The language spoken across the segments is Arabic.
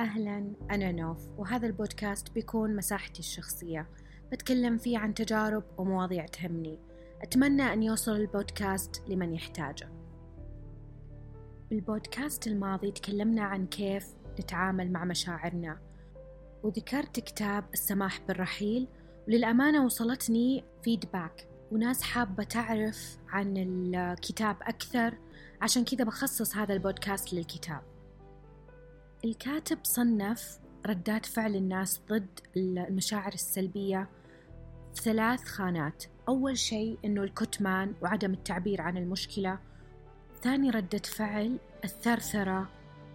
أهلا أنا نوف وهذا البودكاست بيكون مساحتي الشخصية. بتكلم فيه عن تجارب ومواضيع تهمني. أتمنى أن يوصل البودكاست لمن يحتاجه. بالبودكاست الماضي تكلمنا عن كيف نتعامل مع مشاعرنا. وذكرت كتاب السماح بالرحيل وللأمانة وصلتني فيدباك وناس حابة تعرف عن الكتاب أكثر عشان كذا بخصص هذا البودكاست للكتاب. الكاتب صنف ردات فعل الناس ضد المشاعر السلبية في ثلاث خانات. أول شيء أنه الكتمان وعدم التعبير عن المشكلة. ثاني ردة فعل الثرثرة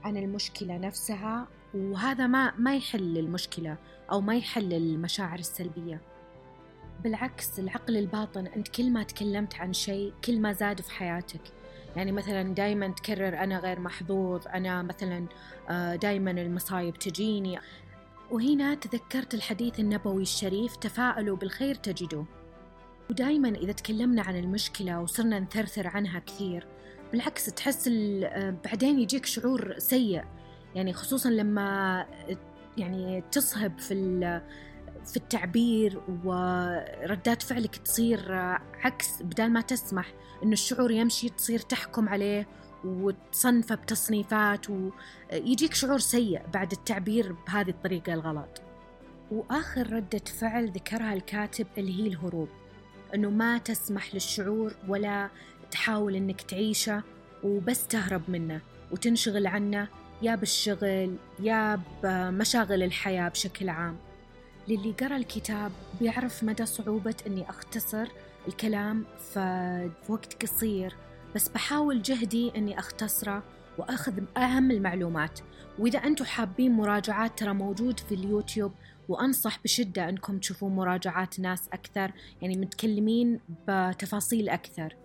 عن المشكلة نفسها. وهذا ما ما يحل المشكلة أو ما يحل المشاعر السلبية. بالعكس العقل الباطن أنت كل ما تكلمت عن شيء كل ما زاد في حياتك. يعني مثلا دائما تكرر أنا غير محظوظ أنا مثلا آه، دائما المصايب تجيني. وهنا تذكرت الحديث النبوي الشريف تفاءلوا بالخير تجدوه. ودائما إذا تكلمنا عن المشكلة وصرنا نثرثر عنها كثير بالعكس تحس آه، بعدين يجيك شعور سيء. يعني خصوصا لما يعني تصهب في في التعبير وردات فعلك تصير عكس بدال ما تسمح إنه الشعور يمشي تصير تحكم عليه وتصنفه بتصنيفات ويجيك شعور سيء بعد التعبير بهذه الطريقة الغلط. وآخر ردة فعل ذكرها الكاتب اللي هي الهروب أنه ما تسمح للشعور ولا تحاول أنك تعيشه وبس تهرب منه وتنشغل عنه يا بالشغل يا بمشاغل الحياة بشكل عام. للي قرأ الكتاب بيعرف مدى صعوبة أني أختصر الكلام في وقت قصير. بس بحاول جهدي أني أختصره وأخذ أهم المعلومات. وإذا أنتم حابين مراجعات ترى موجود في اليوتيوب. وأنصح بشدة أنكم تشوفون مراجعات ناس أكثر يعني متكلمين بتفاصيل أكثر.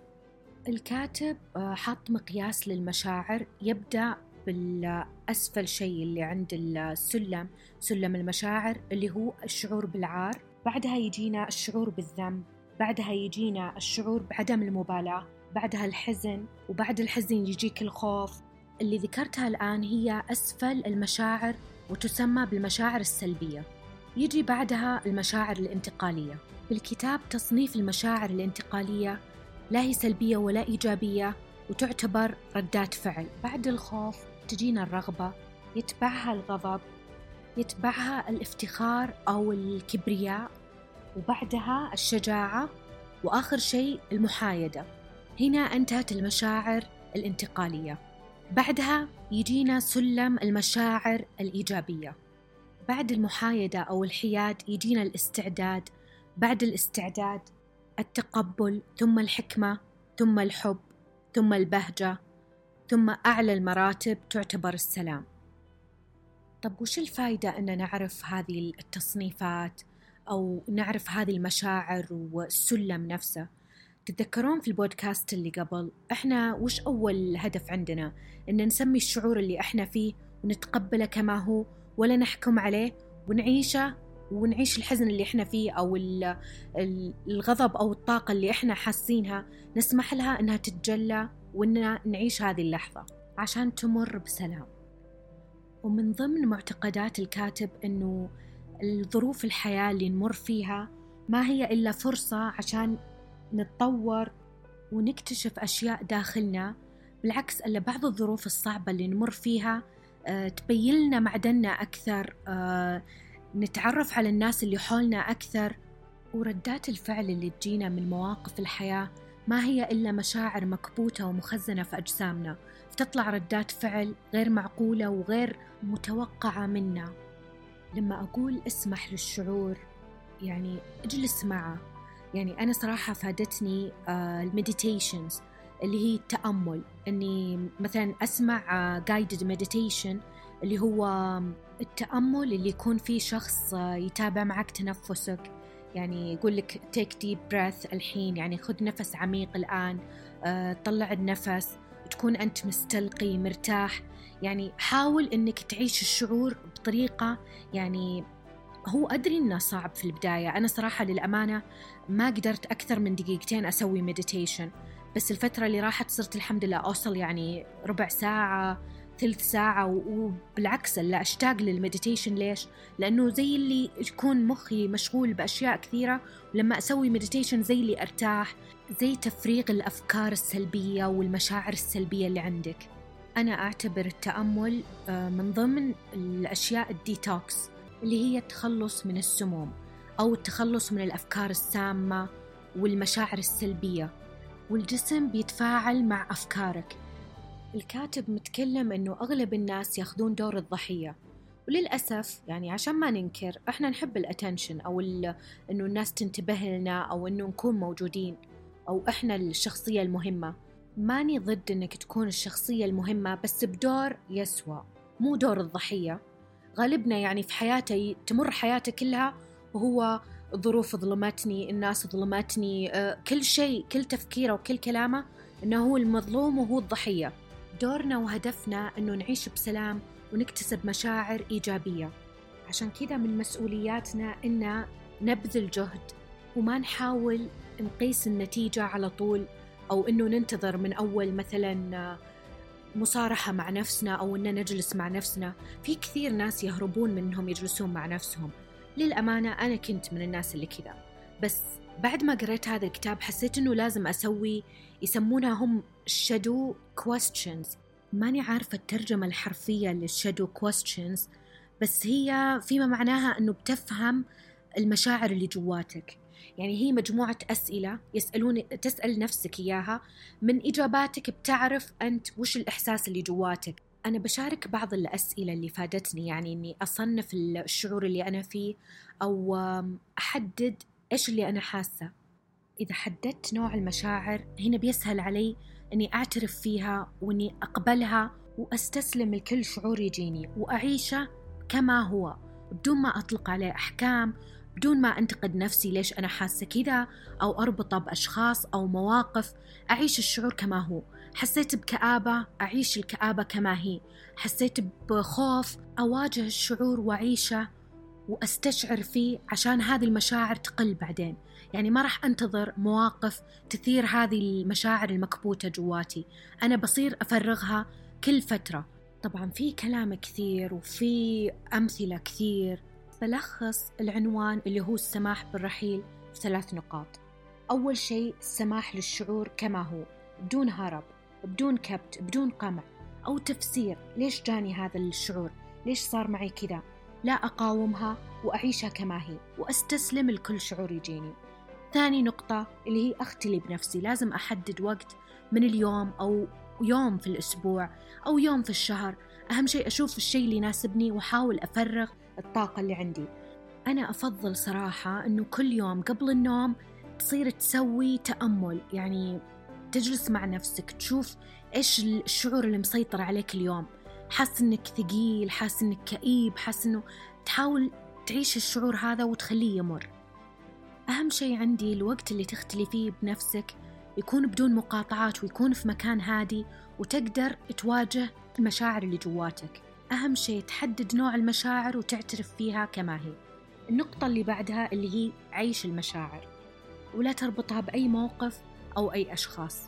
الكاتب آه، حط مقياس للمشاعر يبدأ بالأسفل شيء اللي عند السلم سلم المشاعر اللي هو الشعور بالعار بعدها يجينا الشعور بالذنب بعدها يجينا الشعور بعدم المبالاة بعدها الحزن وبعد الحزن يجيك الخوف. اللي ذكرتها الآن هي أسفل المشاعر وتسمى بالمشاعر السلبية. يجي بعدها المشاعر الانتقالية. بالكتاب تصنيف المشاعر الانتقالية لا هي سلبية ولا إيجابية وتعتبر ردات فعل. بعد الخوف تجينا الرغبة يتبعها الغضب يتبعها الافتخار أو الكبرياء وبعدها الشجاعة وآخر شيء المحايدة. هنا انتهت المشاعر الانتقالية. بعدها يجينا سلم المشاعر الإيجابية. بعد المحايدة أو الحياد يجينا الاستعداد. بعد الاستعداد التقبل ثم الحكمة ثم الحب ثم البهجة. ثم أعلى المراتب تعتبر السلام. طب وش الفايدة أن نعرف هذه التصنيفات أو نعرف هذه المشاعر والسلم نفسه؟ تتذكرون في البودكاست اللي قبل إحنا وش أول هدف عندنا؟ أن نسمي الشعور اللي إحنا فيه ونتقبله كما هو ولا نحكم عليه ونعيشه ونعيش الحزن اللي إحنا فيه أو الغضب أو الطاقة اللي إحنا حاسينها نسمح لها إنها تتجلى وإننا نعيش هذه اللحظة عشان تمر بسلام. ومن ضمن معتقدات الكاتب أنه الظروف الحياة اللي نمر فيها ما هي إلا فرصة عشان نتطور ونكتشف أشياء داخلنا. بالعكس ألا بعض الظروف الصعبة اللي نمر فيها أه تبين لنا معدننا أكثر أه نتعرف على الناس اللي حولنا أكثر وردات الفعل اللي تجينا من مواقف الحياة ما هي إلا مشاعر مكبوتة ومخزنة في أجسامنا فتطلع ردات فعل غير معقولة وغير متوقعة منا. لما أقول اسمح للشعور يعني اجلس معه. يعني أنا صراحة فادتني ال meditations اللي هي التأمل. أني مثلا أسمع guided meditation اللي هو التأمل اللي يكون فيه شخص يتابع معك تنفسك. يعني يقول لك take deep breath الحين يعني خذ نفس عميق الآن آه، طلع النفس تكون أنت مستلقي مرتاح. يعني حاول أنك تعيش الشعور بطريقة يعني هو أدري إنه صعب في البداية. أنا صراحة للأمانة ما قدرت أكثر من دقيقتين أسوي meditation بس الفترة اللي راحت صرت الحمد لله أوصل يعني ربع ساعة ثلث ساعة وبالعكس لا أشتاق لل meditation ليش؟ لأنه زي اللي يكون مخي مشغول بأشياء كثيرة ولما أسوي meditation زي اللي أرتاح زي تفريغ الأفكار السلبية والمشاعر السلبية اللي عندك. أنا أعتبر التأمل آه، من ضمن الأشياء الديتوكس اللي هي التخلص من السموم أو التخلص من الأفكار السامة والمشاعر السلبية. والجسم بيتفاعل مع أفكارك. الكاتب متكلم إنه أغلب الناس ياخذون دور الضحية. وللأسف يعني عشان ما ننكر إحنا نحب الاتنشن أو إنه الناس تنتبه لنا أو إنه نكون موجودين أو إحنا الشخصية المهمة. ماني ضد إنك تكون الشخصية المهمة بس بدور يسوى مو دور الضحية. غالبنا يعني في حياته تمر حياته كلها وهو الظروف ظلمتني الناس ظلمتني آه، كل شيء كل تفكيره وكل كلامه إنه هو المظلوم وهو الضحية. دورنا وهدفنا أنه نعيش بسلام ونكتسب مشاعر إيجابية. عشان كذا من مسؤولياتنا إن نبذل جهد وما نحاول نقيس النتيجة على طول أو إنه ننتظر من أول مثلا مصارحة مع نفسنا أو إن نجلس مع نفسنا. في كثير ناس يهربون من إنهم يجلسون مع نفسهم. للأمانة أنا كنت من الناس اللي كذا. بس بعد ما قريت هذا الكتاب حسيت إنه لازم أسوي يسمونها هم shadow questions. ماني عارفة الترجمة الحرفية للشادو questions بس هي فيما معناها إنه بتفهم المشاعر اللي جواتك. يعني هي مجموعة أسئلة يسألون تسأل نفسك إياها. من إجاباتك بتعرف أنت وش الإحساس اللي جواتك. أنا بشارك بعض الأسئلة اللي فادتني يعني إني أصنف الشعور اللي أنا فيه أو أحدد إيش اللي أنا حاسة. إذا حددت نوع المشاعر هنا بيسهل علي إني أعترف فيها وإني أقبلها وأستسلم لكل شعور يجيني وأعيشه كما هو بدون ما أطلق عليه أحكام بدون ما أنتقد نفسي ليش أنا حاسة كذا أو أربطه بأشخاص أو مواقف. أعيش الشعور كما هو. حسيت بكآبة أعيش الكآبة كما هي. حسيت بخوف أواجه الشعور وأعيشه وأستشعر فيه عشان هذه المشاعر تقل بعدين. يعني ما راح أنتظر مواقف تثير هذه المشاعر المكبوتة جواتي. أنا بصير أفرغها كل فترة. طبعا في كلام كثير وفي أمثلة كثير. بلخص العنوان اللي هو السماح بالرحيل في ثلاث نقاط. أول شيء السماح للشعور كما هو بدون هرب بدون كبت بدون قمع أو تفسير. ليش جاني هذا الشعور؟ ليش صار معي كذا؟ لا أقاومها وأعيشها كما هي وأستسلم لكل شعور يجيني ثاني نقطة اللي هي أختلي بنفسي لازم أحدد وقت من اليوم أو يوم في الأسبوع أو يوم في الشهر. أهم شيء أشوف الشيء اللي يناسبني وأحاول أفرغ الطاقة اللي عندي. أنا أفضل صراحة أنه كل يوم قبل النوم تصير تسوي تأمل يعني تجلس مع نفسك تشوف إيش الشعور اللي مسيطر عليك اليوم. حاس إنك ثقيل حاس إنك كئيب حاس إنه تحاول تعيش الشعور هذا وتخليه يمر. أهم شيء عندي الوقت اللي تختلي فيه بنفسك يكون بدون مقاطعات ويكون في مكان هادي وتقدر تواجه المشاعر اللي جواتك. أهم شيء تحدد نوع المشاعر وتعترف فيها كما هي. النقطة اللي بعدها اللي هي عيش المشاعر ولا تربطها بأي موقف أو أي أشخاص.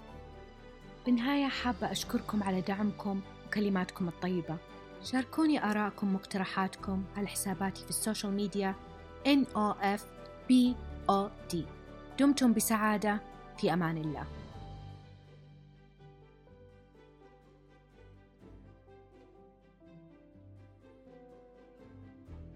بالنهاية حابة أشكركم على دعمكم. وكلماتكم الطيبة. شاركوني آراءكم مقترحاتكم. على حساباتي في السوشيال ميديا NOF BOD دمتم بسعادة. في أمان الله.